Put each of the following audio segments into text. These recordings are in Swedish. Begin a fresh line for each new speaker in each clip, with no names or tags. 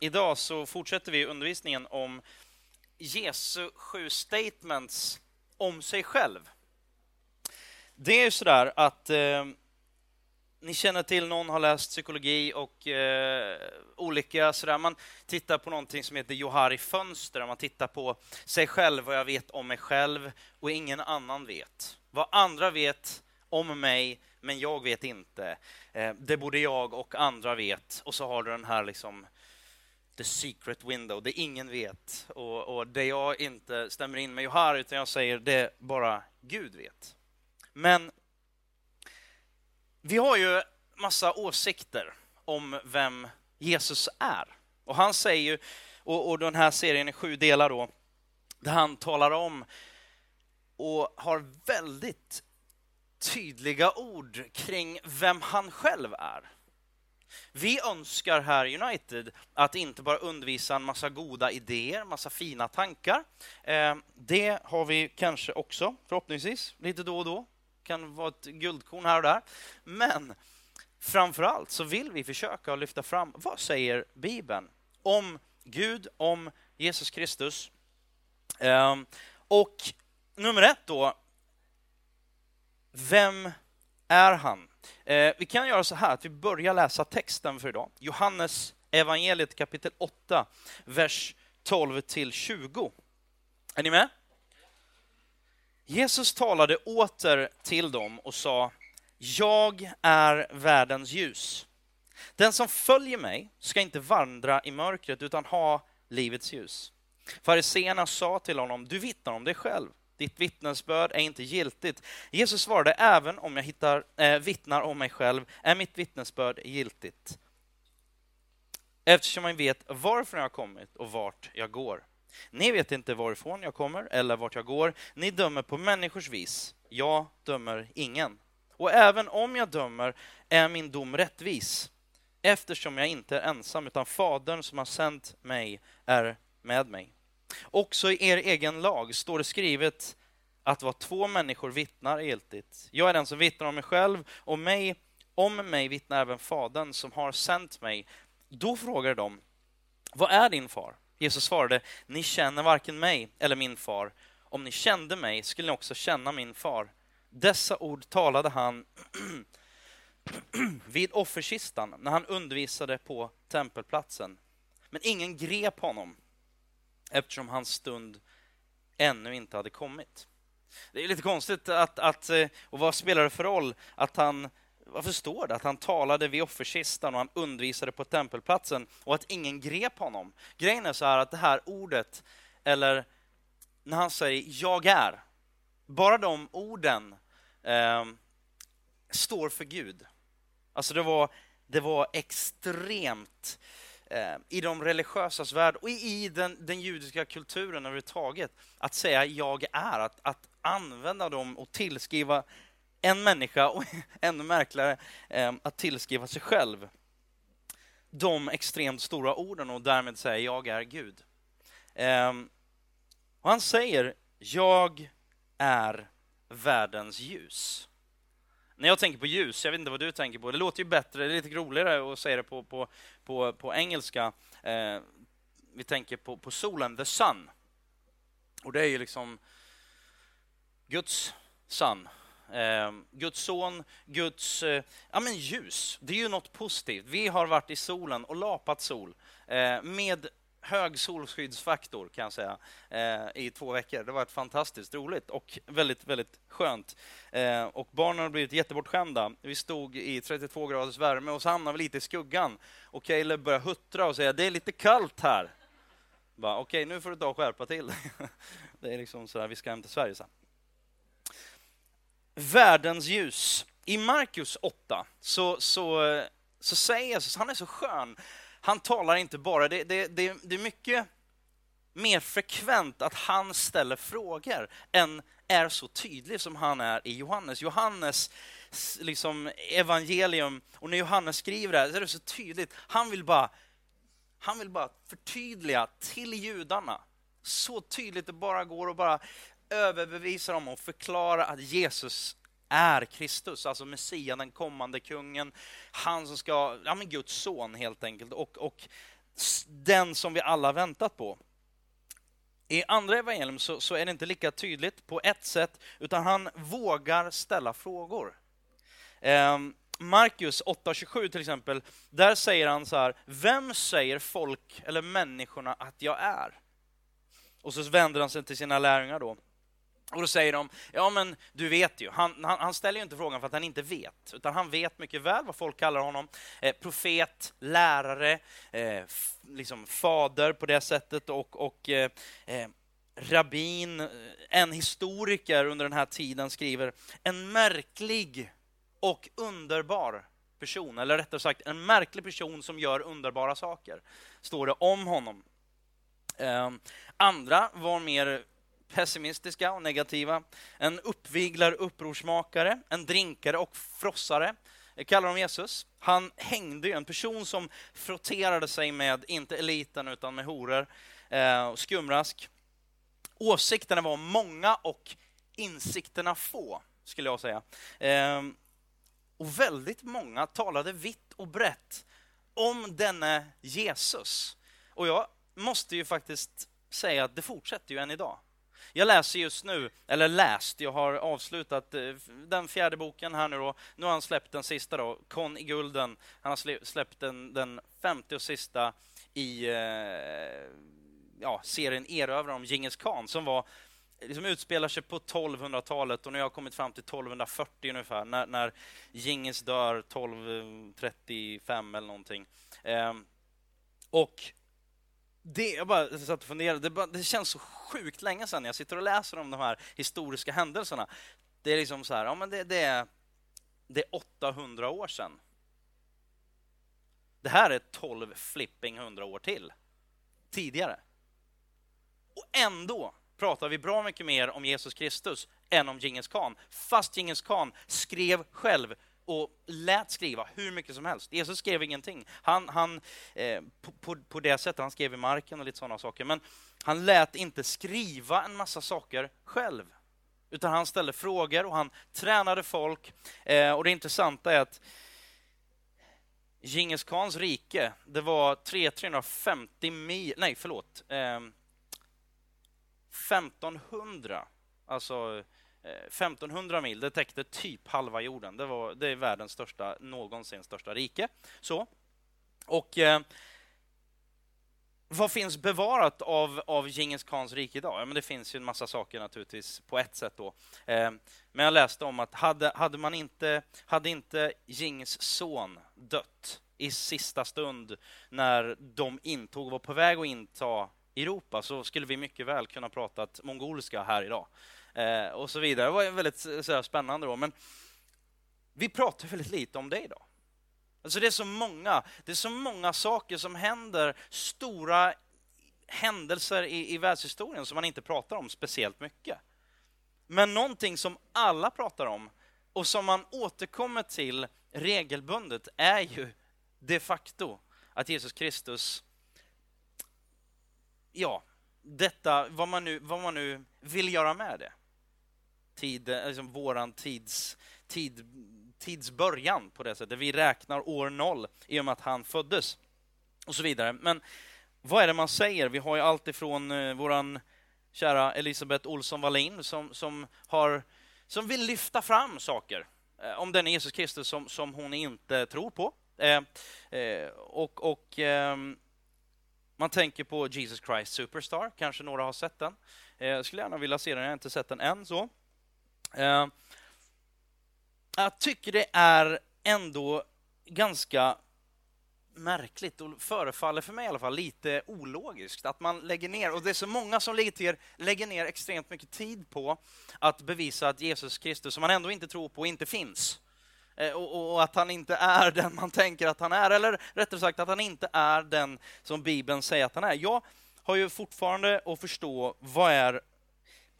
idag så fortsätter vi undervisningen om Jesu sju statements om sig själv. Det är ju sådär att eh, ni känner till, någon har läst psykologi och eh, olika sådär. Man tittar på någonting som heter Johari fönster, man tittar på sig själv, vad jag vet om mig själv och ingen annan vet. Vad andra vet om mig, men jag vet inte. Eh, det borde jag och andra vet. Och så har du den här liksom the secret window, det ingen vet. Och, och det jag inte stämmer in med Johar, utan jag säger det bara Gud vet. Men vi har ju massa åsikter om vem Jesus är. Och han säger ju, och, och den här serien är sju delar då, där han talar om och har väldigt tydliga ord kring vem han själv är. Vi önskar här United att inte bara undervisa en massa goda idéer, massa fina tankar. Eh, det har vi kanske också, förhoppningsvis, lite då och då kan vara ett guldkorn här och där. Men framför allt så vill vi försöka lyfta fram vad säger Bibeln om Gud, om Jesus Kristus. Eh, och nummer ett då, vem är han? Eh, vi kan göra så här att vi börjar läsa texten för idag. Johannes evangeliet kapitel 8, vers 12 till 20. Är ni med? Jesus talade åter till dem och sa, jag är världens ljus. Den som följer mig ska inte vandra i mörkret utan ha livets ljus. Fariseerna sa till honom, du vittnar om dig själv. Ditt vittnesbörd är inte giltigt. Jesus svarade, även om jag hittar, eh, vittnar om mig själv är mitt vittnesbörd giltigt. Eftersom jag vet varför jag har kommit och vart jag går. Ni vet inte varifrån jag kommer eller vart jag går. Ni dömer på människors vis. Jag dömer ingen. Och även om jag dömer är min dom rättvis eftersom jag inte är ensam utan Fadern som har sänt mig är med mig. Också i er egen lag står det skrivet att vad två människor vittnar är giltigt. Jag är den som vittnar om mig själv och mig, om mig vittnar även Fadern som har sänt mig. Då frågar de, vad är din far? Jesus svarade, ni känner varken mig eller min far. Om ni kände mig skulle ni också känna min far. Dessa ord talade han vid offerkistan när han undervisade på tempelplatsen. Men ingen grep honom eftersom hans stund ännu inte hade kommit. Det är lite konstigt att, att eh, och vad spelar det för roll att han varför står det att han talade vid offerkistan och han undervisade på tempelplatsen och att ingen grep honom? Grejen är så här att det här ordet, eller när han säger ”jag är”, bara de orden eh, står för Gud. Alltså det var, det var extremt eh, i de religiösas värld och i den, den judiska kulturen överhuvudtaget att säga ”jag är”, att, att använda dem och tillskriva en människa och ännu märkligare eh, att tillskriva sig själv de extremt stora orden och därmed säga jag är Gud. Eh, och han säger jag är världens ljus. När jag tänker på ljus, jag vet inte vad du tänker på, det låter ju bättre, det är lite roligare att säga det på, på, på, på engelska. Eh, vi tänker på, på solen, the sun. Och det är ju liksom Guds son, Eh, Guds son, Guds eh, ja, men ljus, det är ju något positivt. Vi har varit i solen och lapat sol eh, med hög solskyddsfaktor kan jag säga eh, i två veckor. Det har varit fantastiskt roligt och väldigt, väldigt skönt. Eh, och barnen har blivit jättebortskämda. Vi stod i 32 graders värme och så hamnade vi lite i skuggan. Och Caleb började huttra och säga det är lite kallt här. Okej, okay, nu får du ta och skärpa till Det är liksom så här, vi ska hem till Sverige sen världens ljus. I Markus 8 så, så, så säger Jesus, han är så skön, han talar inte bara, det, det, det, det är mycket mer frekvent att han ställer frågor än är så tydlig som han är i Johannes. Johannes liksom evangelium, och när Johannes skriver det här så är det så tydligt. Han vill bara, han vill bara förtydliga till judarna, så tydligt det bara går och bara överbevisa dem och förklara att Jesus är Kristus, alltså Messias, den kommande kungen. Han som ska, ja men Guds son helt enkelt. Och, och den som vi alla väntat på. I andra evangelium så, så, är det inte lika tydligt på ett sätt, utan han vågar ställa frågor. Eh, Markus 8.27 till exempel, där säger han så här, vem säger folk eller människorna att jag är? Och så vänder han sig till sina lärjungar då. Och då säger de, ja men du vet ju, han, han, han, ställer ju inte frågan för att han inte vet, utan han vet mycket väl vad folk kallar honom. Eh, profet, lärare, eh, liksom fader på det sättet och, och eh, eh rabbin, en historiker under den här tiden skriver, en märklig och underbar person, eller rättare sagt en märklig person som gör underbara saker, står det om honom. Eh, andra var mer pessimistiska och negativa. En uppviglar upprorsmakare, en drinkare och frossare eh, kallar de Jesus. Han hängde ju, en person som frotterade sig med, inte eliten, utan med horor eh, och skumrask. Åsikterna var många och insikterna få, skulle jag säga. Eh, och väldigt många talade vitt och brett om denne Jesus. Och jag måste ju faktiskt säga att det fortsätter ju än idag. Jag läser just nu, eller läst, jag har avslutat eh, den fjärde boken här nu då. Nu har han släppt den sista då, Kon i gulden. Han har släppt den, den femte och sista i eh, ja, serien Erövra om Genghis khan som var liksom utspelar sig på 1200-talet och nu har jag kommit fram till 1240 ungefär, när, när Genghis dör 1235 eh, eller någonting. Eh, och det, jag bara satt och funderade, det, bara, det, känns så sjukt länge sedan jag sitter och läser om de här historiska händelserna. Det är liksom så här, ja men det, det, är, det är 800 år sedan. Det här är 12 flipping 100 år till. Tidigare. Och ändå pratar vi bra mycket mer om Jesus Kristus än om Genghis khan. Fast Genghis khan skrev själv och lät skriva hur mycket som helst. Jesus skrev ingenting. Han, han, eh, på, på, på, det sättet, han skrev i marken och lite sådana saker. Men han lät inte skriva en massa saker själv. Utan han ställde frågor och han tränade folk. Eh, och det intressanta är att Djingis khans rike, det var 350 mil, nej förlåt, eh, 1500, alltså 1500 mil, det täckte typ halva jorden. Det, var, det är världens största, någonsin största rike. Så. Och eh, vad finns bevarat av, av Genghis khans rike idag? Ja, men det finns ju en massa saker naturligtvis på ett sätt. då. Eh, men jag läste om att hade, hade, man inte, hade inte Genghis son dött i sista stund när de intog, var på väg att inta Europa så skulle vi mycket väl kunna prata mongoliska här idag Eh, och så vidare. Det var väldigt eh, så spännande då. Men vi pratar väldigt lite om det idag. Alltså det är så många, det är så många saker som händer, stora händelser i, i världshistorien som man inte pratar om speciellt mycket. Men någonting som alla pratar om och som man återkommer till regelbundet är ju de facto att Jesus Kristus, ja, detta, vad man nu, vad man nu vill göra med det tid, eh, liksom våran tids, tid, tids början på det sättet. Vi räknar år noll i och med att han föddes och så vidare. Men vad är det man säger? Vi har ju allt ifrån eh, våran kära Elisabeth Olsson Wallin som, som, har, som vill lyfta fram saker eh, om den Jesus Kristus som, som hon inte tror på. Eh, eh och, och ehm, man tänker på Jesus Christ Superstar, kanske några har sett den. Eh, jag skulle gärna vilja se den, jag har inte sett den än. så. Eh, jag tycker det är ändå ganska märkligt och förefaller för mig i alla fall lite ologiskt att man lägger ner, och det är så många som lägger, lägger ner extremt mycket tid på att bevisa att Jesus Kristus, som man ändå inte tror på, inte finns. Eh, och, och, att han inte är den man tänker att han är, eller rättare sagt att han inte är den som Bibeln säger att han är. Jag har ju fortfarande att förstå vad är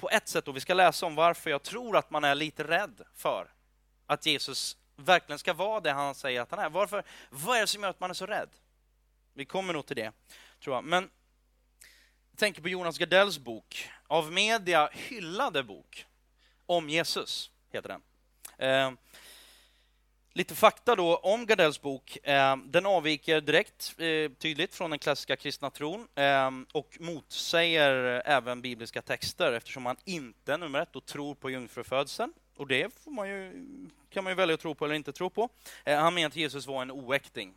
på ett sätt, och vi ska läsa om varför jag tror att man är lite rädd för att Jesus verkligen ska vara det han säger att han är. Varför, vad är det som gör att man är så rädd? Vi kommer nog till det, tror jag. Men jag tänker på Jonas Gardells bok, av media hyllade bok, om Jesus, heter den. Eh, Lite fakta då om Gardells bok. Ehm, den avviker direkt eh, tydligt från den klassiska kristna tron ehm, och motsäger även bibliska texter eftersom han inte, nummer ett, då, tror på jungfrufödseln. Och det får man ju, kan man ju välja att tro på eller inte tro på. Eh, han menar att Jesus var en oäkting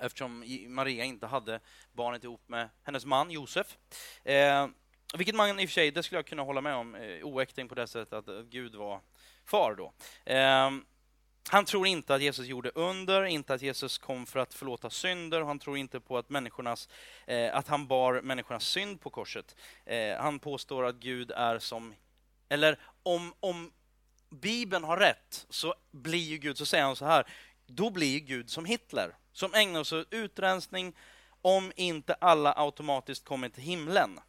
eftersom Maria inte hade barnet ihop med hennes man Josef. Ehm, vilket man i och för sig, det skulle jag kunna hålla med om, eh, oäkting på det sättet att Gud var far då. Han tror inte att Jesus gjorde under, inte att Jesus kom för att förlåta synder. Han tror inte på att, människornas, eh, att han bar människornas synd på korset. Eh, han påstår att Gud är som... Eller om, om Bibeln har rätt så blir ju Gud, så säger han så här, då blir Gud som Hitler, som ägnar sig åt utrensning om inte alla automatiskt kommer till himlen.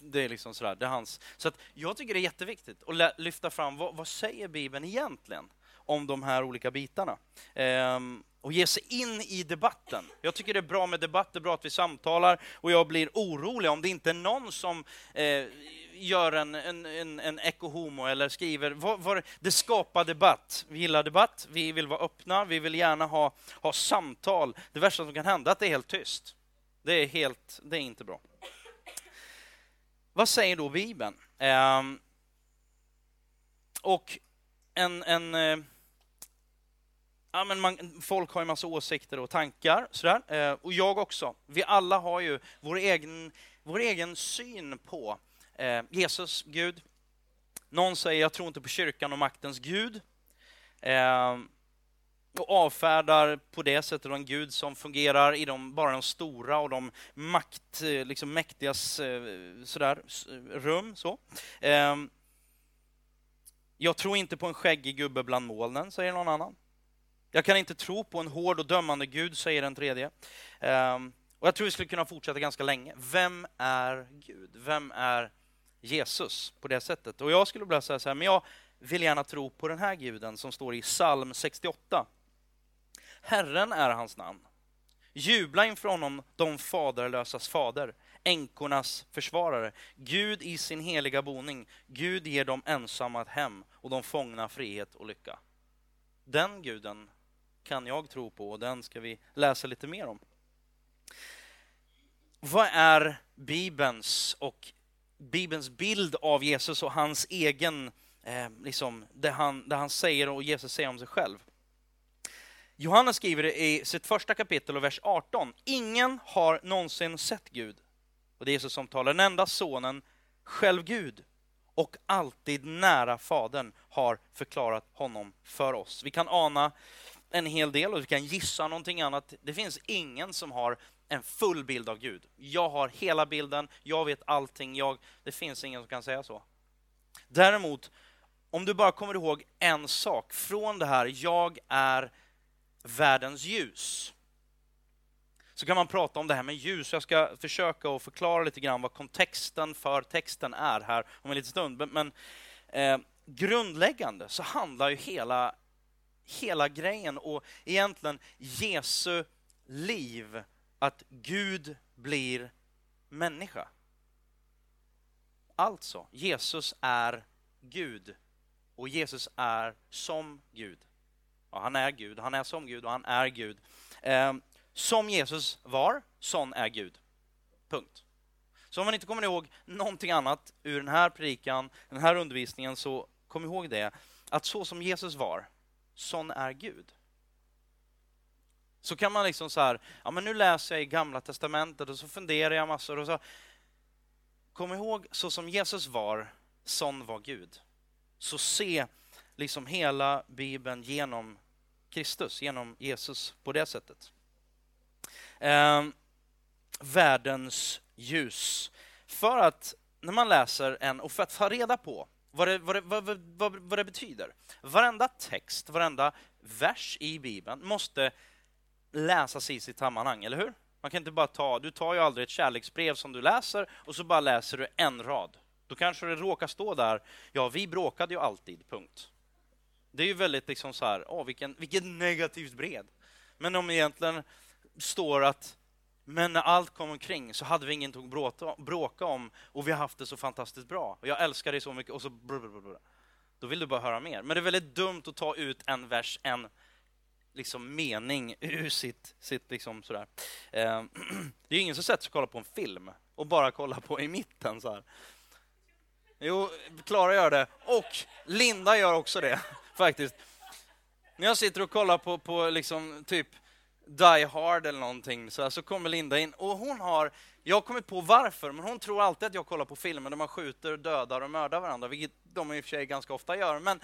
Det är liksom sådär, det är hans. Så att jag tycker det är jätteviktigt att lyfta fram vad, vad säger Bibeln egentligen om de här olika bitarna. Ehm, och ge sig in i debatten. Jag tycker det är bra med debatt, det är bra att vi samtalar och jag blir orolig om det inte är någon som eh, gör en, en, en, en ekohomo eller skriver, vad, vad, det skapar debatt. Vi gillar debatt, vi vill vara öppna, vi vill gärna ha, ha samtal. Det värsta som kan hända är att det är helt tyst. Det är, helt, det är inte bra. Vad säger då Bibeln? Eh, och en... en eh, ja, men man, folk har ju massa åsikter och tankar, sådär. Eh, och jag också. Vi alla har ju vår egen, vår egen syn på eh, Jesus, Gud. Någon säger jag tror inte på kyrkan och maktens Gud. Ehm, och avfärdar på det sättet en Gud som fungerar i de, bara de stora och de makt, eh, liksom mäktigas eh, sådär, rum. Så. Ehm, jag tror inte på en skäggig gubbe bland molnen, säger någon annan. Jag kan inte tro på en hård och dömande Gud, säger den tredje. Ehm, och Jag tror vi skulle kunna fortsätta ganska länge. Vem är Gud? Vem är Jesus på det sättet? Och Jag skulle vilja säga så här, men jag vill gärna tro på den här guden som står i psalm 68. Herren är hans namn. Jubla inför honom, de faderlösas fader, änkornas försvarare. Gud i sin heliga boning. Gud ger dem ensamma ett hem och de fångna frihet och lycka. Den guden kan jag tro på och den ska vi läsa lite mer om. Vad är Bibelns och Bibelns bild av Jesus och hans egen, eh, liksom, det han, det han säger och Jesus säger om sig själv? Johannes skriver i sitt första kapitel och vers 18. Ingen har någonsin sett Gud. Och det är Jesus som talar. Den enda sonen, själv Gud, och alltid nära Fadern, har förklarat honom för oss. Vi kan ana en hel del och vi kan gissa någonting annat. Det finns ingen som har en full bild av Gud. Jag har hela bilden, jag vet allting, jag, det finns ingen som kan säga så. Däremot, om du bara kommer ihåg en sak från det här, jag är världens ljus. Så kan man prata om det här med ljus. Jag ska försöka att förklara lite grann vad kontexten för texten är här om en liten stund. Men eh, grundläggande så handlar ju hela, hela grejen och egentligen Jesu liv att Gud blir människa. Alltså, Jesus är Gud och Jesus är som Gud. Ja, han är Gud, han är som Gud och han är Gud. Eh, som Jesus var, sån är Gud. Punkt. Så om man inte kommer ihåg någonting annat ur den här predikan, den här undervisningen, så kom ihåg det, att så som Jesus var, sån är Gud. Så kan man liksom så här, ja men nu läser jag i Gamla Testamentet och så funderar jag massor och så Kom ihåg, så som Jesus var, sån var Gud. Så se liksom hela Bibeln genom Kristus, genom Jesus på det sättet. Eh, världens ljus. För att när man läser en, och för att ta reda på vad det, vad, det, vad, vad, vad det betyder. Varenda text, varenda vers i Bibeln måste läsas i sitt sammanhang, eller hur? Man kan inte bara ta, du tar ju aldrig ett kärleksbrev som du läser och så bara läser du en rad. Då kanske det råkar stå där, ja, vi bråkade ju alltid, punkt. Det är ju väldigt liksom så här, åh, vilken, vilket negativt brev. Men om egentligen står att men när allt kom omkring så hade vi ingenting att bråka, bråka om och vi har haft det så fantastiskt bra. Och jag älskar dig så mycket och så blablabla. då vill du bara höra mer. Men det är väldigt dumt att ta ut en vers, en liksom mening ur sitt, sitt liksom sådär. Eh, det är ingen som sätter sig och kollar på en film och bara kollar på i mitten så här. Jo, Klara gör det och Linda gör också det faktiskt. När jag sitter och kollar på, på liksom typ Die Hard eller någonting så, här, så kommer Linda in och hon har, jag har kommit på varför, men hon tror alltid att jag kollar på filmer där man skjuter, dödar och mördar varandra, vilket de i och för sig ganska ofta gör. Men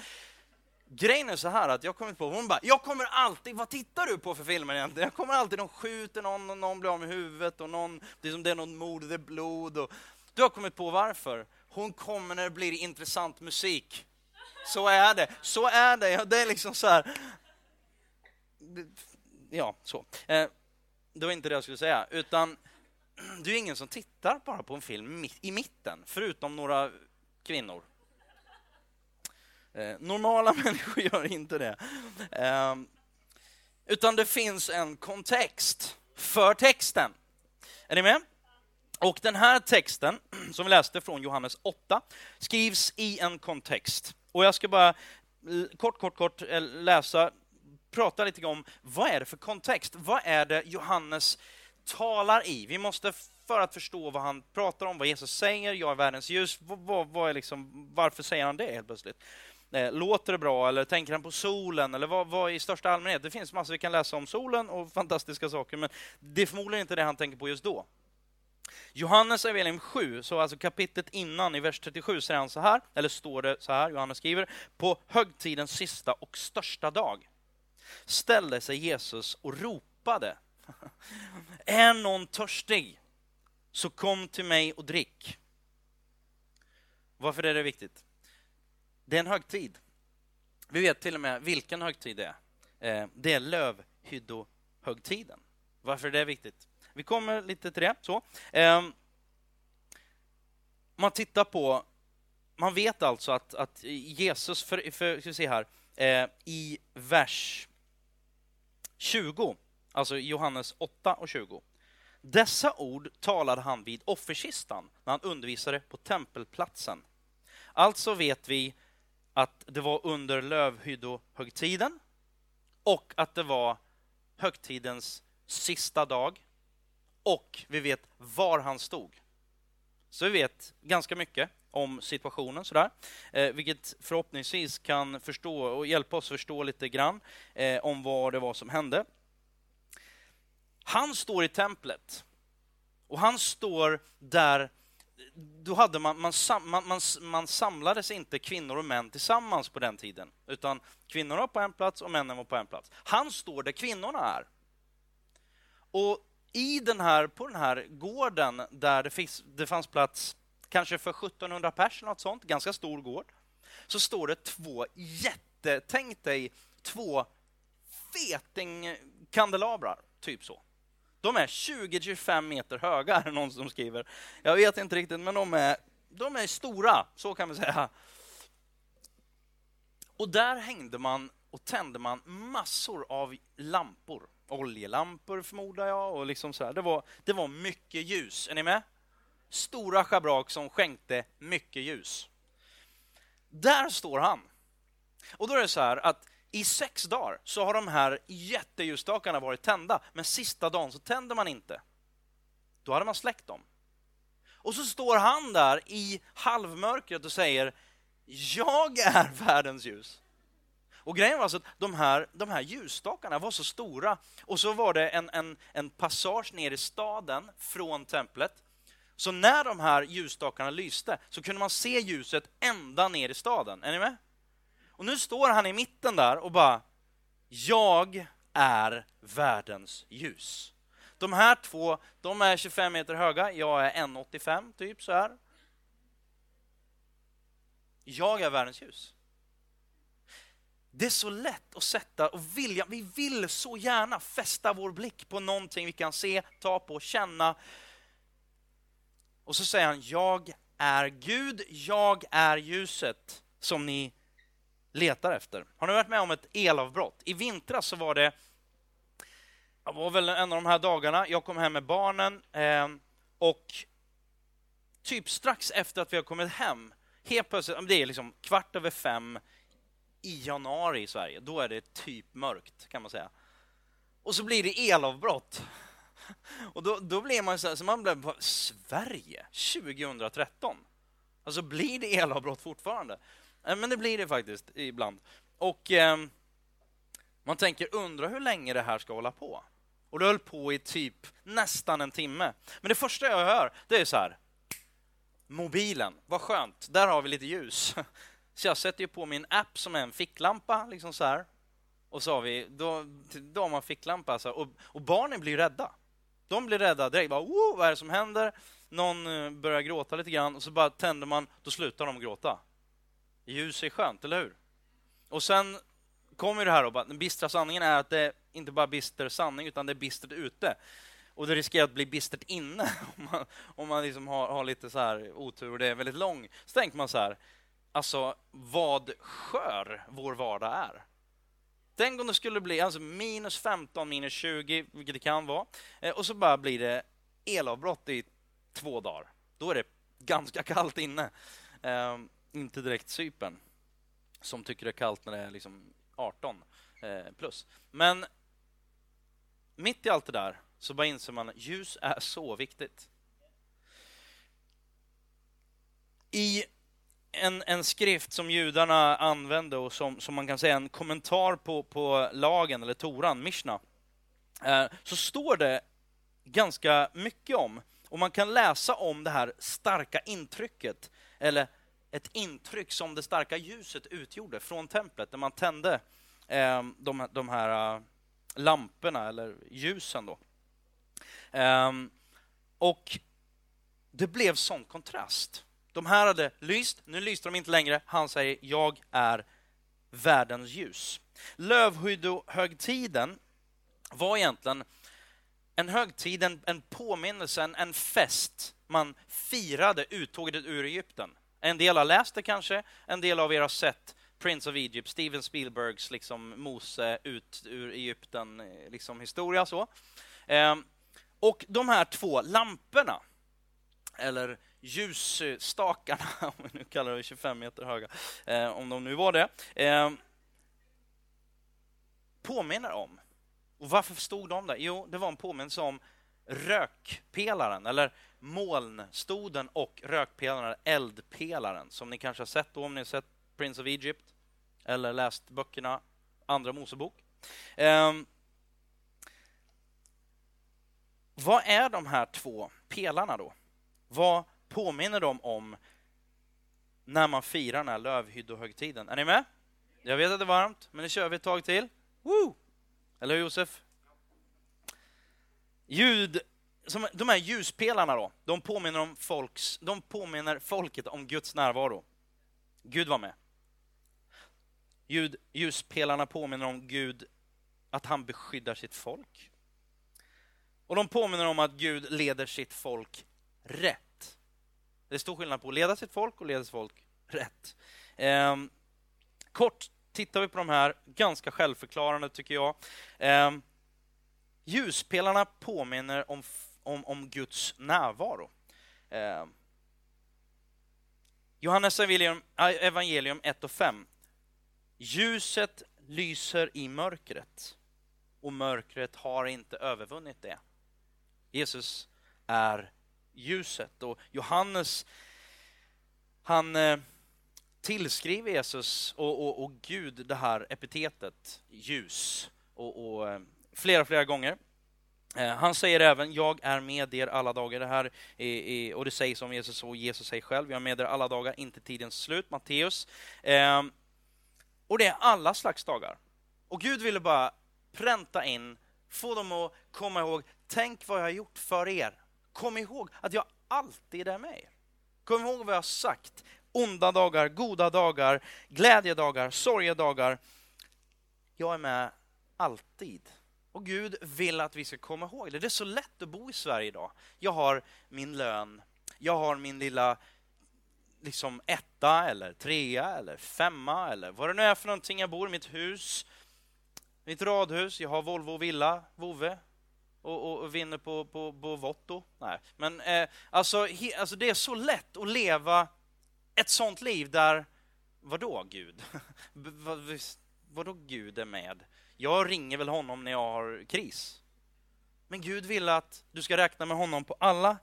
grejen är så här att jag kommit på, hon bara, jag kommer alltid, vad tittar du på för filmer egentligen? Jag kommer alltid, de skjuter någon och någon blir av med huvudet och någon, det är som det är något mord, det är blod och du har kommit på varför. Hon kommer när det blir intressant musik. Så är det, så är det. Det är liksom så här. Ja, så. Eh, det var inte det jag skulle säga, utan det är ingen som tittar bara på en film i mitten, förutom några kvinnor. Eh, normala människor gör inte det. Eh, utan det finns en kontext för texten. Är ni med? Och den här texten, som vi läste från Johannes 8, skrivs i en kontext. Och jag ska bara kort, kort, kort eh, läsa, prata lite om vad är det för kontext? Vad är det Johannes talar i? Vi måste, för att förstå vad han pratar om, vad Jesus säger, jag är världens ljus, vad, vad, vad är liksom, varför säger han det helt plötsligt? Eh, låter det bra eller tänker han på solen eller vad, vad i största allmänhet? Det finns massor vi kan läsa om solen och fantastiska saker, men det är förmodligen inte det han tänker på just då. Johannes evangelium 7, så alltså kapitlet innan i vers 37 säger han så här, eller står det så här, Johannes skriver, på högtidens sista och största dag ställde sig Jesus och ropade. Är någon törstig, så kom till mig och drick. Varför är det viktigt? Det är en högtid. Vi vet till och med vilken högtid det är. Eh, det är lövhyddohögtiden. Varför är det viktigt? Vi kommer lite till det. Så. Ehm, man tittar på, man vet alltså att, att Jesus, för, för ska vi se här, eh, i vers 20, alltså Johannes 8 och 20. Dessa ord talade han vid offerkistan när han undervisade på tempelplatsen. Alltså vet vi att det var under lövhyddohögtiden och att det var högtidens sista dag och vi vet var han stod. Så vi vet ganska mycket om situationen, sådär. Eh, vilket förhoppningsvis kan förstå och hjälpa oss förstå lite grann eh, om vad det var som hände. Han står i templet och han står där då hade man, man, man, man, man samlades inte kvinnor och män tillsammans på den tiden, utan kvinnorna var på en plats och männen var på en plats. Han står där kvinnorna är. Och i den här, på den här gården där det, finns, det fanns plats kanske för 1700 pers, något sånt, ganska stor gård, så står det två jätte, tänk dig två fetingkandelabrar, typ så. De är 20-25 meter höga, är det någon som skriver. Jag vet inte riktigt, men de är, de är stora, så kan vi säga. Och där hängde man och tände man massor av lampor oljelampor förmodar jag. Och liksom så här. Det, var, det var mycket ljus. Är ni med? Stora schabrak som skänkte mycket ljus. Där står han. Och då är det så här att i sex dagar så har de här jätteljusstakarna varit tända, men sista dagen så tänder man inte. Då hade man släckt dem. Och så står han där i halvmörkret och säger Jag är världens ljus. Och grejen var alltså att de här, de här ljusstakarna var så stora och så var det en, en, en passage ner i staden från templet. Så när de här ljusstakarna lyste så kunde man se ljuset ända ner i staden. Är ni med? Och nu står han i mitten där och bara Jag är världens ljus. De här två, de är 25 meter höga, jag är 1,85 typ så här. Jag är världens ljus. Det är så lätt att sätta och vilja, vi vill så gärna fästa vår blick på någonting vi kan se, ta på, känna. Och så säger han, jag är Gud, jag är ljuset som ni letar efter. Har ni varit med om ett elavbrott? I vintras så var det, det var väl en av de här dagarna, jag kom hem med barnen eh, och typ strax efter att vi har kommit hem Helt plötsligt, det är liksom kvart över fem i januari i Sverige. Då är det typ mörkt kan man säga. Och så blir det elavbrott. Och då, då blir man så här, så man blir Sverige 2013? Alltså blir det elavbrott fortfarande? Men det blir det faktiskt ibland. Och eh, man tänker, undra hur länge det här ska hålla på? Och det höll på i typ nästan en timme. Men det första jag hör, det är så här. Mobilen, vad skönt, där har vi lite ljus. Så jag sätter ju på min app som är en ficklampa, liksom så här. Och så har vi, då, då har man ficklampa, alltså. och, och barnen blir rädda. De blir rädda direkt. Bara, oh, vad är det som händer? Någon eh, börjar gråta lite grann och så bara tänder man, då slutar de gråta. Ljus är skönt, eller hur? Och sen kommer det här då, den bistra sanningen är att det inte bara är bister sanning, utan det är bistert ute. Och det riskerar att bli bistert inne om man, om man liksom har, har lite så här otur och det är väldigt lång. Så tänker man så här, alltså vad skör vår vardag är. Tänk om det skulle bli alltså minus 15, minus 20, vilket det kan vara, eh, och så bara blir det elavbrott i två dagar. Då är det ganska kallt inne. Eh, inte direkt Cypern, som tycker det är kallt när det är liksom 18 eh, plus. Men mitt i allt det där så bara inser man att ljus är så viktigt. I en, en skrift som judarna använde och som, som man kan säga en kommentar på, på lagen, eller Toran, Mishna, eh, så står det ganska mycket om, och man kan läsa om det här starka intrycket, eller ett intryck som det starka ljuset utgjorde från templet, när man tände eh, de, de här eh, lamporna, eller ljusen. Då. Eh, och det blev sån kontrast. De här hade lyst, nu lyste de inte längre. Han säger, jag är världens ljus. Lövhyddohögtiden var egentligen en högtid, en, en påminnelse, en, en fest. Man firade uttåget ur Egypten. En del har läst det kanske, en del av er har sett Prince of Egypt, Steven Spielbergs liksom Mose ut ur Egypten eh, liksom historia. så. Eh, och de här två lamporna, eller ljusstakarna, om vi nu kallar det 25 meter höga, eh, om de nu var det, eh, påminner om. Och varför stod de där? Jo, det var en påminnelse om rökpelaren, eller molnstoden och rökpelaren, eldpelaren, som ni kanske har sett då, om ni har sett Prince of Egypt eller läst böckerna Andra Mosebok. Eh, vad är de här två pelarna då? Vad påminner de om när man firar den här lövhyddohögtiden? Är ni med? Jag vet att det är varmt, men nu kör vi ett tag till. Woo! Eller hur Josef? Ljud, som, de här ljuspelarna då, de påminner, om folks, de påminner folket om Guds närvaro. Gud var med. Ljud, ljuspelarna påminner om Gud, att han beskyddar sitt folk. Och de påminner om att Gud leder sitt folk rätt. Det är stor skillnad på att leda sitt folk och leda sitt folk rätt. Eh, kort tittar vi på de här, ganska självförklarande tycker jag. Eh, ljuspelarna påminner om, om, om Guds närvaro. Eh, Johannes evangelium, äh, evangelium 1 och 5. Ljuset lyser i mörkret och mörkret har inte övervunnit det. Jesus är ljuset. Och Johannes, han eh, tillskriver Jesus och, och, och, Gud det här epitetet ljus och, och eh, flera, flera gånger. Eh, han säger även, jag är med er alla dagar. Det här är, och det sägs om Jesus och Jesus säger själv, jag är med er alla dagar, inte tidens slut. Matteus. Ehm, och det är alla slags dagar. Och Gud ville bara pränta in, få dem att komma ihåg, tänk vad jag har gjort för er. Kom ihåg att jag alltid är med er. Kom ihåg vad jag har sagt. Onda dagar, goda dagar, glädjedagar, sorgedagar. Jag är med alltid. Och Gud vill att vi ska komma ihåg det. Det är så lätt att bo i Sverige idag. Jag har min lön, jag har min lilla liksom etta eller trea eller femma eller vad det nu är för någonting. Jag bor i mitt hus, mitt radhus, jag har Volvo villa, vovve, och, och, och vinner på, på, på Votto. Nej, men eh, alltså, he, alltså det är så lätt att leva Ett sånt liv där, vadå Gud? vadå Gud är med? Jag ringer väl honom när jag har kris. Men Gud vill att du ska räkna med honom på alla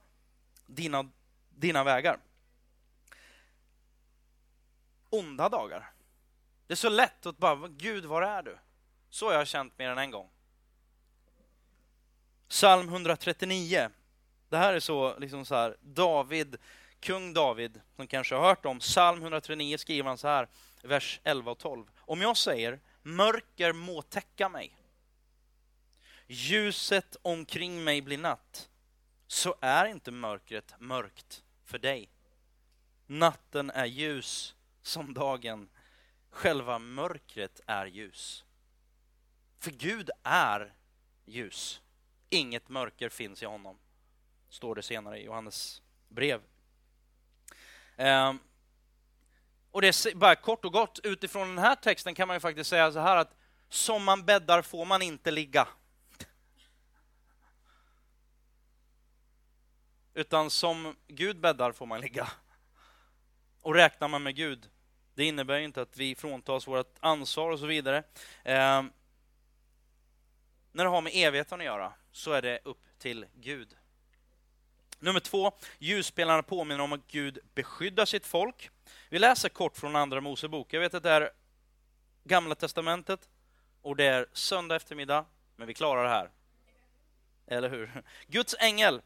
dina, dina vägar. Onda dagar. Det är så lätt att bara, Gud, var är du? Så har jag känt mer än en gång. Psalm 139. Det här är så, liksom så här, David, kung David, som kanske har hört om. Psalm 139 skriver han så här, vers 11 och 12. Om jag säger, mörker må täcka mig, ljuset omkring mig blir natt, så är inte mörkret mörkt för dig. Natten är ljus som dagen, själva mörkret är ljus. För Gud är ljus. Inget mörker finns i honom, står det senare i Johannes brev. Um, och det är bara kort och gott, utifrån den här texten kan man ju faktiskt säga så här att som man bäddar får man inte ligga. Utan som Gud bäddar får man ligga. Och räknar man med Gud, det innebär inte att vi fråntas vårt ansvar och så vidare. Ehm, när det har med evigheten att göra så är det upp till Gud. Nummer två, ljusspelarna påminner om att Gud beskyddar sitt folk. Vi läser kort från Andra Mosebok. Jag vet att det är Gamla Testamentet och det är söndag eftermiddag, men vi klarar det här. Eller hur? Guds ängel,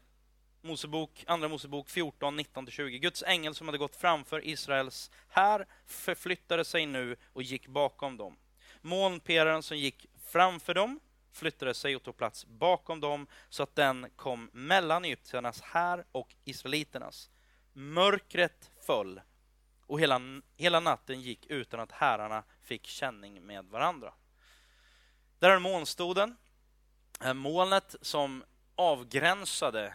Mosebok, Andra Mosebok 14, 19-20. Guds ängel som hade gått framför Israels här förflyttade sig nu och gick bakom dem. Molnpelaren som gick framför dem flyttade sig och tog plats bakom dem så att den kom mellan egyptiernas här och israeliternas. Mörkret föll och hela, hela natten gick utan att herrarna fick känning med varandra. Där är molnstoden, molnet som avgränsade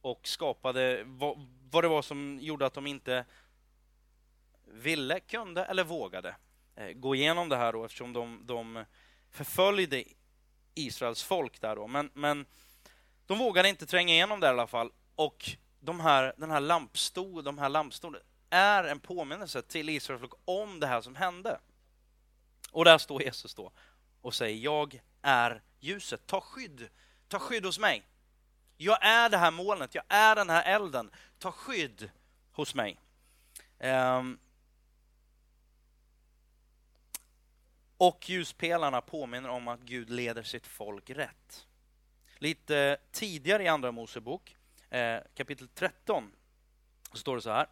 och skapade vad, vad det var som gjorde att de inte ville, kunde eller vågade eh, gå igenom det här då, eftersom de, de förföljde Israels folk där då. Men, men de vågade inte tränga igenom där i alla fall. Och de här, den här lampstol, de här lampstolen är en påminnelse till Israels folk om det här som hände. Och där står Jesus då och säger, jag är ljuset, ta skydd, ta skydd hos mig. Jag är det här molnet, jag är den här elden, ta skydd hos mig. Um, Och ljuspelarna påminner om att Gud leder sitt folk rätt. Lite tidigare i Andra Mosebok, eh, kapitel 13, så står det så här.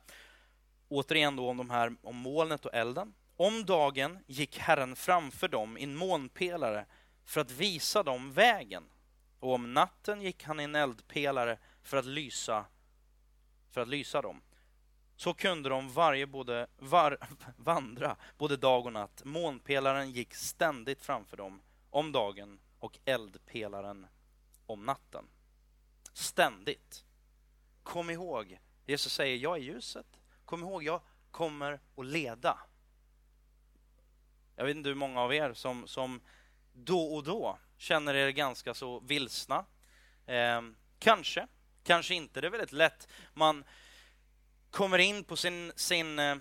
Återigen då om, de här, om molnet och elden. Om dagen gick Herren framför dem i en molnpelare för att visa dem vägen. Och om natten gick han i en eldpelare för att lysa, för att lysa dem. Så kunde de varje både var, vandra både dag och natt. Månpelaren gick ständigt framför dem om dagen och eldpelaren om natten. Ständigt. Kom ihåg, Jesus säger jag är ljuset. Kom ihåg, jag kommer att leda. Jag vet inte hur många av er som, som då och då känner er ganska så vilsna. Eh, kanske, kanske inte. Det är väldigt lätt. Man kommer in på sin, sin eh,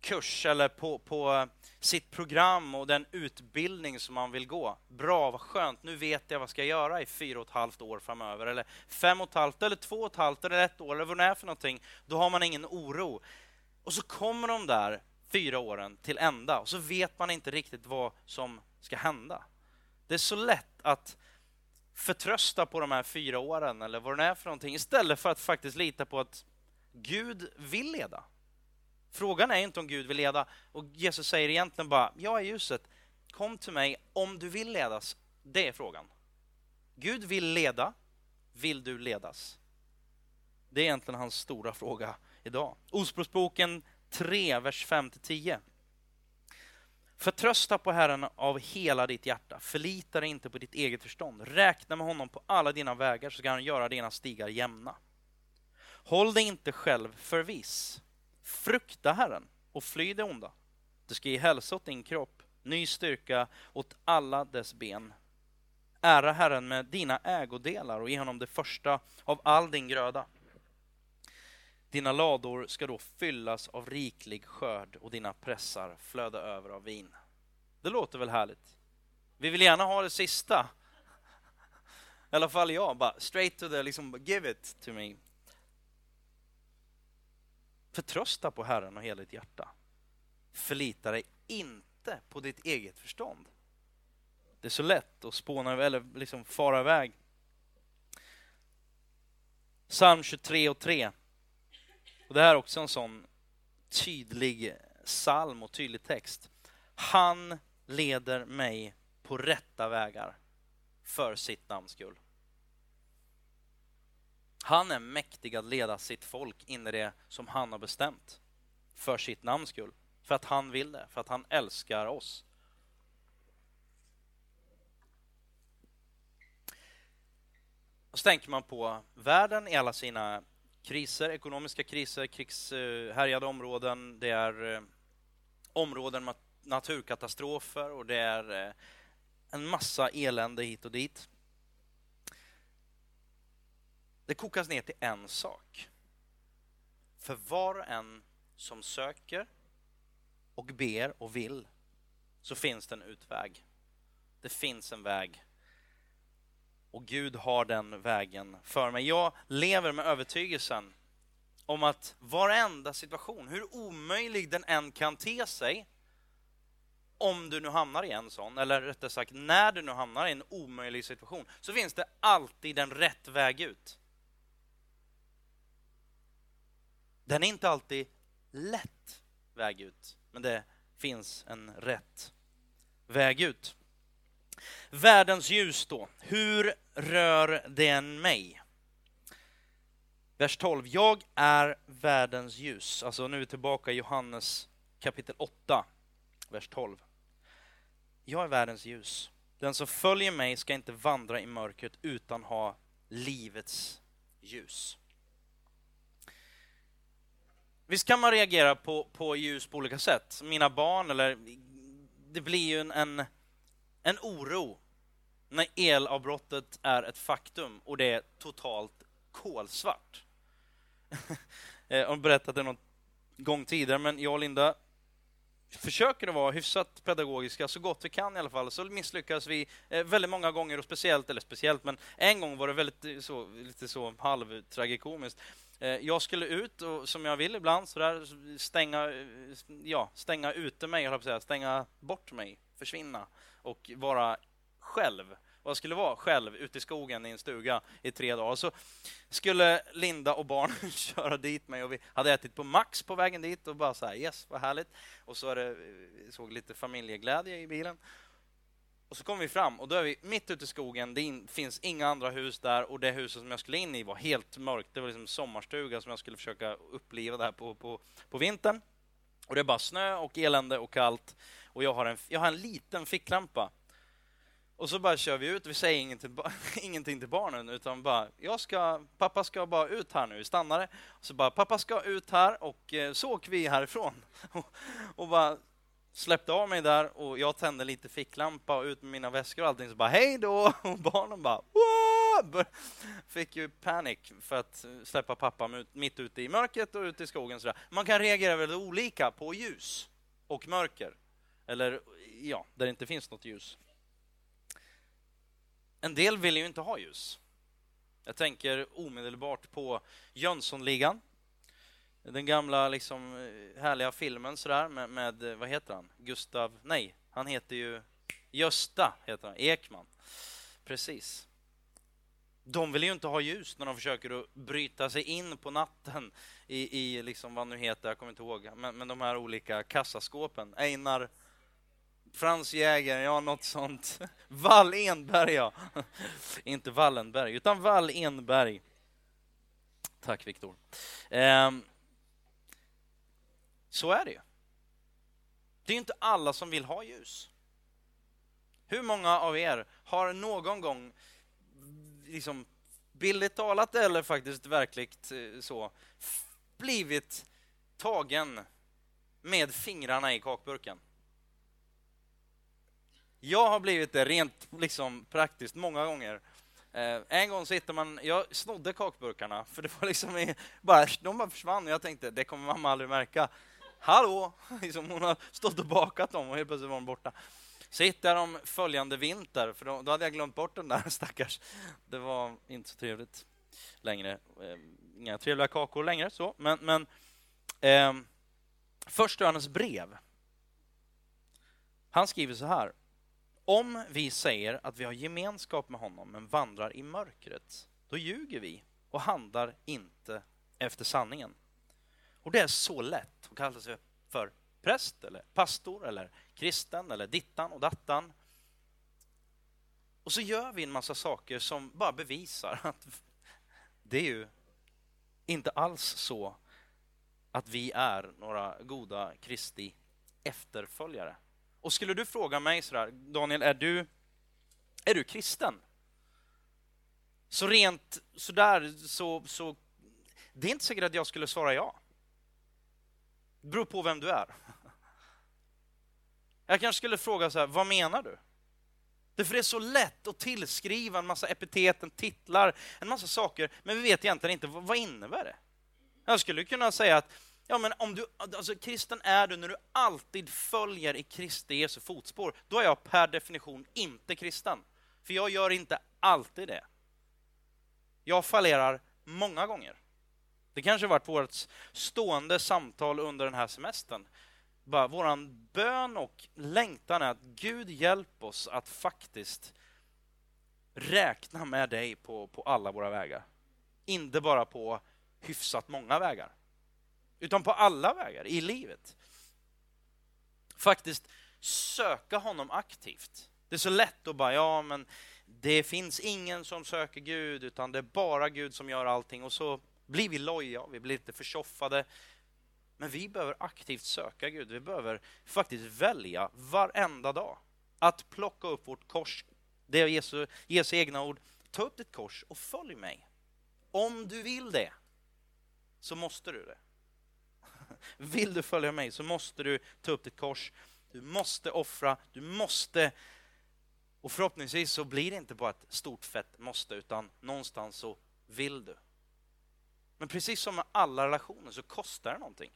kurs eller på, på eh, sitt program och den utbildning som man vill gå. Bra, vad skönt, nu vet jag vad jag ska göra i fyra och ett halvt år framöver, eller fem och ett halvt, eller två och ett halvt, eller ett år, eller vad det är för någonting. Då har man ingen oro. Och så kommer de där fyra åren till ända och så vet man inte riktigt vad som ska hända. Det är så lätt att förtrösta på de här fyra åren eller vad det är för någonting istället för att faktiskt lita på att Gud vill leda. Frågan är inte om Gud vill leda och Jesus säger egentligen bara, jag är ljuset, kom till mig om du vill ledas. Det är frågan. Gud vill leda, vill du ledas? Det är egentligen hans stora fråga idag. Ordspråksboken 3, vers 5-10. Förtrösta på Herren av hela ditt hjärta, förlita dig inte på ditt eget förstånd. Räkna med honom på alla dina vägar så ska han göra dina stigar jämna. Håll dig inte själv för viss. Frukta Herren och fly det onda. Du ska ge hälsa åt din kropp, ny styrka åt alla dess ben. Ära Herren med dina ägodelar och ge honom det första av all din gröda. Dina lador ska då fyllas av riklig skörd och dina pressar flöda över av vin. Det låter väl härligt? Vi vill gärna ha det sista. I alla fall jag, bara straight to the, liksom give it to me. Förtrösta på Herren och hela ditt hjärta. Förlita dig inte på ditt eget förstånd. Det är så lätt att spåna eller liksom fara iväg. Psalm 23 och 3. Och det här är också en sån tydlig psalm och tydlig text. Han leder mig på rätta vägar för sitt namns skull. Han är mäktig att leda sitt folk in i det som han har bestämt för sitt namns skull. För att han vill det, för att han älskar oss. Och så tänker man på världen i alla sina kriser, ekonomiska kriser, krigshärjade områden, det är eh, områden med naturkatastrofer och det är eh, en massa elände hit och dit. Det kokas ner till en sak. För var och en som söker och ber och vill så finns det en utväg. Det finns en väg. Och Gud har den vägen för mig. Jag lever med övertygelsen om att varenda situation, hur omöjlig den än kan te sig, om du nu hamnar i en sån, eller rättare sagt när du nu hamnar i en omöjlig situation, så finns det alltid en rätt väg ut. Den är inte alltid lätt väg ut, men det finns en rätt väg ut. Världens ljus då, hur rör den mig? Vers 12. Jag är världens ljus. Alltså nu är vi tillbaka i Johannes kapitel 8, vers 12. Jag är världens ljus. Den som följer mig ska inte vandra i mörkret utan ha livets ljus. Visst kan man reagera på, på ljus på olika sätt. Mina barn, eller det blir ju en, en, en oro när elavbrottet är ett faktum och det är totalt kolsvart. Eh, jag har berättat det någon gång tidigare, men jag och Linda försöker att vara hyfsat pedagogiska så gott vi kan i alla fall. Så misslyckas vi eh, väldigt många gånger och speciellt, eller speciellt, men en gång var det väldigt eh, så, lite så halvtragikomiskt. Eh, jag skulle ut, och, som jag vill ibland, så där, stänga, ja, stänga ute mig, jag säga, stänga bort mig, försvinna och vara själv och jag skulle vara själv ute i skogen i en stuga i tre dagar. Så skulle Linda och barnen köra dit mig och vi hade ätit på Max på vägen dit och bara så här, yes, vad härligt. Och så är det, eh, såg lite familjeglädje i bilen. Och så kommer vi fram och då är vi mitt ute i skogen. Det finns inga andra hus där och det huset som jag skulle in i var helt mörkt. Det var liksom sommarstuga som jag skulle försöka uppliva där på, på, på vintern. Och det är bara snö och elände och kallt. Och jag har en, jag har en liten ficklampa och så bara kör vi ut, vi säger ingenting, ingenting till barnen utan bara, jag ska, pappa ska bara ut här nu, vi stannar Så bara, pappa ska ut här och eh, så åker vi härifrån. Och, och bara släppte av mig där och jag tände lite ficklampa och ut med mina väskor och allting så bara hej då och barnen bara Wah! Fick ju panik för att släppa pappa mitt ute i mörkret och ute i skogen sådär. Man kan reagera väldigt olika på ljus och mörker. Eller ja, där det inte finns något ljus. En del vill ju inte ha ljus. Jag tänker omedelbart på Jönssonligan. Den gamla liksom härliga filmen sådär med, med, vad heter han? Gustav, nej, han heter ju Gösta heter han, Ekman. Precis. De vill ju inte ha ljus när de försöker att bryta sig in på natten i, i liksom vad nu heter, jag kommer inte ihåg, men, men de här olika kassaskåpen. Einar Frans Jäger, ja något sånt. Wall Enberg, ja. Inte Wallenberg, utan Wall Enberg. Tack Viktor. Um, så är det ju. Det är inte alla som vill ha ljus. Hur många av er har någon gång, liksom billigt talat eller faktiskt verkligt eh, så, blivit tagen med fingrarna i kakburken? Jag har blivit det rent liksom praktiskt många gånger. Eh, en gång så hittade man, jag snodde kakburkarna, för det var liksom i, bara, de bara försvann och jag tänkte, det kommer mamma aldrig märka. Hallå! Liksom hon har stått och bakat dem och helt plötsligt var de borta. Så hittade jag dem följande vinter, för då, då hade jag glömt bort den där stackars. Det var inte så trevligt längre. Ehm, inga trevliga kakor längre, så. men, men eh, Första Johannes brev. Han skriver så här. Om vi säger att vi har gemenskap med honom men vandrar i mörkret, då ljuger vi och handlar inte efter sanningen. Och det är så lätt att kalla sig för präst eller pastor eller kristen eller dittan och dattan. Och så gör vi en massa saker som bara bevisar att det är ju inte alls så att vi är några goda Kristi efterföljare. Och skulle du fråga mig sådär, Daniel, är du, är du kristen? Så rent sådär, så, så det är inte säkert att jag skulle svara ja. Det beror på vem du är. Jag kanske skulle fråga så här, vad menar du? Därför det är så lätt att tillskriva en massa epiteten, titlar, en massa saker, men vi vet egentligen inte vad, vad innebär det? Jag skulle kunna säga att ja, men om du, alltså, kristen är du när du alltid följer i Kristi Jesu fotspår. Då är jag per definition inte kristen. För jag gör inte alltid det. Jag fallerar många gånger. Det kanske varit vårt stående samtal under den här semestern. Bara våran bön och längtan är att Gud hjälp oss att faktiskt räkna med dig på, på alla våra vägar. Inte bara på hyfsat många vägar, utan på alla vägar i livet. Faktiskt söka honom aktivt. Det är så lätt att bara, ja men det finns ingen som söker Gud, utan det är bara Gud som gör allting. Och så blir vi loja, vi blir lite förtjoffade. Men vi behöver aktivt söka Gud. Vi behöver faktiskt välja varenda dag att plocka upp vårt kors. Det är Jesu, Jesu egna ord. Ta upp ditt kors och följ mig. Om du vill det, så måste du det. Vill du följa mig så måste du ta upp ditt kors. Du måste offra, du måste... Och förhoppningsvis så blir det inte bara ett stort fett måste, utan någonstans så vill du. Men precis som med alla relationer så kostar det någonting.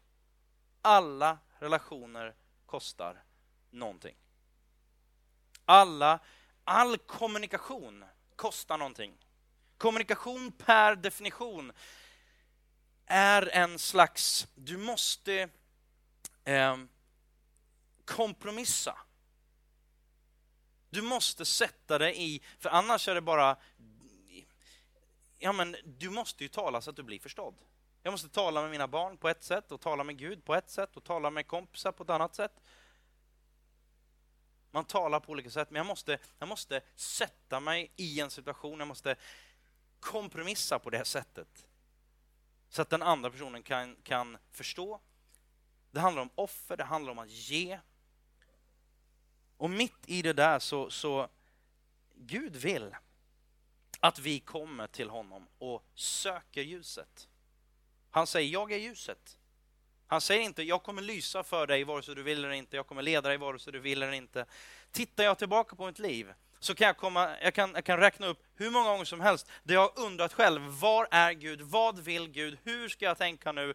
Alla relationer kostar någonting. Alla, all kommunikation kostar någonting. Kommunikation per definition är en slags, du måste eh, kompromissa. Du måste sätta dig i, för annars är det bara, ja men du måste ju tala så att du blir förstådd. Jag måste tala med mina barn på ett sätt och tala med Gud på ett sätt och tala med kompisar på ett annat sätt. Man talar på olika sätt, men jag måste, jag måste sätta mig i en situation, jag måste kompromissa på det sättet. Så att den andra personen kan, kan förstå. Det handlar om offer, det handlar om att ge. Och mitt i det där så, så Gud vill att vi kommer till honom och söker ljuset. Han säger, jag är ljuset. Han säger inte, jag kommer lysa för dig vare sig du vill eller inte, jag kommer leda dig vare sig du vill eller inte. Tittar jag tillbaka på mitt liv så kan jag, komma, jag, kan, jag kan räkna upp hur många gånger som helst där jag har undrat själv, var är Gud? Vad vill Gud? Hur ska jag tänka nu?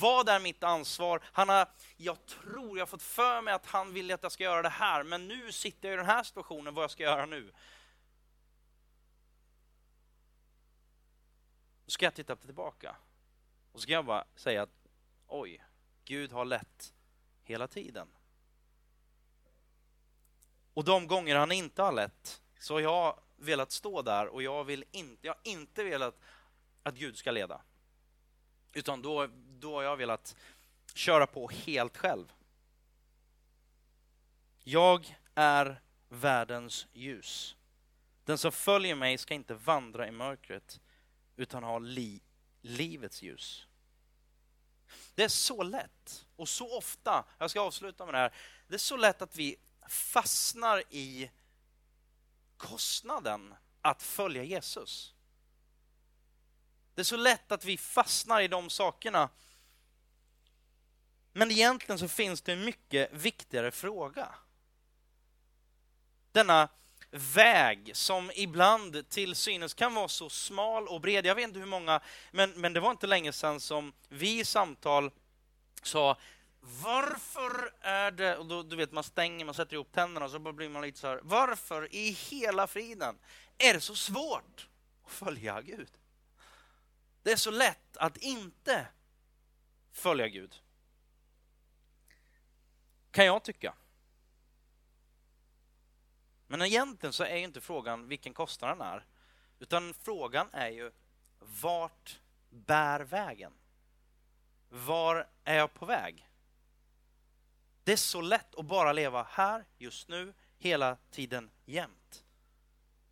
Vad är mitt ansvar? Han har, jag tror jag har fått för mig att han vill att jag ska göra det här, men nu sitter jag i den här situationen, vad jag ska göra nu? Då ska jag titta tillbaka och ska jag bara säga att oj, Gud har lett hela tiden. Och de gånger han inte har lett så har jag velat stå där och jag, vill inte, jag har inte velat att Gud ska leda. Utan då, då har jag velat köra på helt själv. Jag är världens ljus. Den som följer mig ska inte vandra i mörkret utan ha li, livets ljus. Det är så lätt och så ofta, jag ska avsluta med det här, det är så lätt att vi fastnar i kostnaden att följa Jesus. Det är så lätt att vi fastnar i de sakerna. Men egentligen så finns det en mycket viktigare fråga. Denna väg som ibland till synes kan vara så smal och bred. Jag vet inte hur många, men, men det var inte länge sedan som vi i samtal sa varför är det, och då, du vet man stänger, man sätter ihop tänderna och så blir man lite så här, varför i hela friden är det så svårt att följa Gud? Det är så lätt att inte följa Gud. Kan jag tycka. Men egentligen så är inte frågan vilken kostnaden är, utan frågan är ju vart bär vägen? Var är jag på väg? Det är så lätt att bara leva här, just nu, hela tiden, jämt.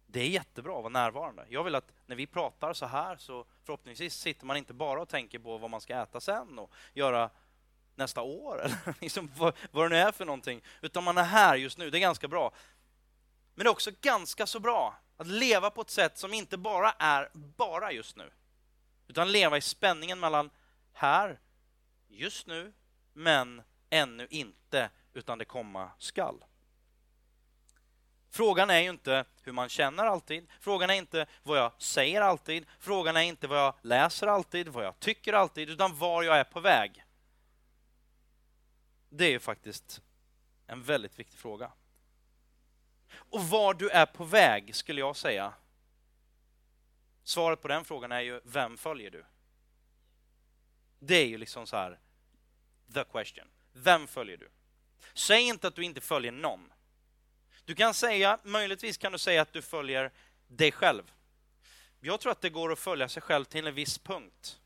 Det är jättebra att vara närvarande. Jag vill att när vi pratar så här så förhoppningsvis sitter man inte bara och tänker på vad man ska äta sen och göra nästa år eller liksom vad, vad det nu är för någonting, utan man är här just nu. Det är ganska bra. Men det är också ganska så bra att leva på ett sätt som inte bara är bara just nu, utan leva i spänningen mellan här, just nu, men ännu inte, utan det komma skall. Frågan är ju inte hur man känner alltid. Frågan är inte vad jag säger alltid. Frågan är inte vad jag läser alltid, vad jag tycker alltid, utan var jag är på väg. Det är ju faktiskt en väldigt viktig fråga. Och var du är på väg, skulle jag säga. Svaret på den frågan är ju, vem följer du? Det är ju liksom så här, the question. Vem följer du? Säg inte att du inte följer någon. Du kan säga, möjligtvis kan du säga att du följer dig själv. Jag tror att det går att följa sig själv till en viss punkt.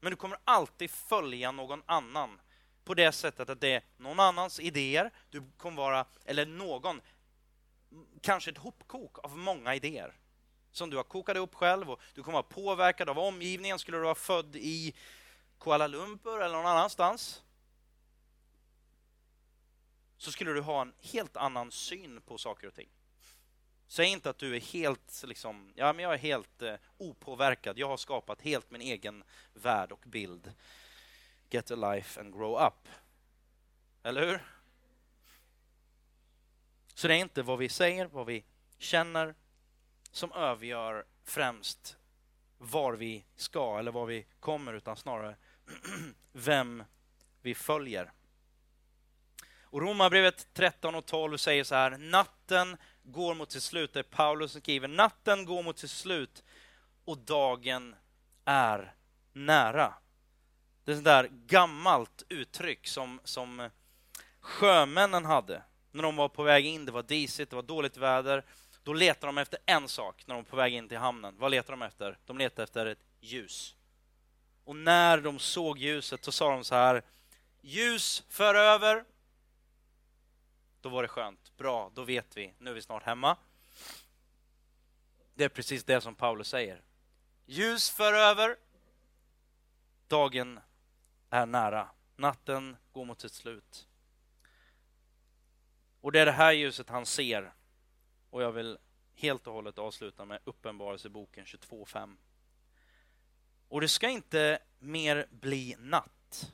Men du kommer alltid följa någon annan på det sättet att det är någon annans idéer, du kommer vara, eller någon, kanske ett hopkok av många idéer som du har kokat ihop själv och du kommer vara påverkad av omgivningen. Skulle du vara född i Kuala Lumpur eller någon annanstans så skulle du ha en helt annan syn på saker och ting. Säg inte att du är helt, liksom, ja men jag är helt eh, opåverkad. Jag har skapat helt min egen värld och bild. Get a life and grow up. Eller hur? Så det är inte vad vi säger, vad vi känner som avgör främst var vi ska eller var vi kommer, utan snarare vem vi följer. Och Romarbrevet 13 och 12 säger så här, natten går mot sitt slut. Det är Paulus som skriver, natten går mot sitt slut och dagen är nära. Det är ett där gammalt uttryck som, som sjömännen hade när de var på väg in. Det var disigt, det var dåligt väder. Då letade de efter en sak när de var på väg in till hamnen. Vad letade de efter? De letade efter ett ljus. Och när de såg ljuset så sa de så här, ljus för över. Då var det skönt. Bra, då vet vi. Nu är vi snart hemma. Det är precis det som Paulus säger. Ljus för över. Dagen är nära. Natten går mot sitt slut. Och det är det här ljuset han ser. Och jag vill helt och hållet avsluta med Uppenbarelseboken 22.5. Och det ska inte mer bli natt.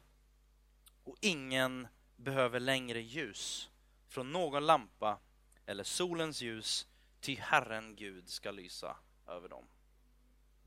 Och ingen behöver längre ljus från någon lampa eller solens ljus, ty Herren Gud ska lysa över dem.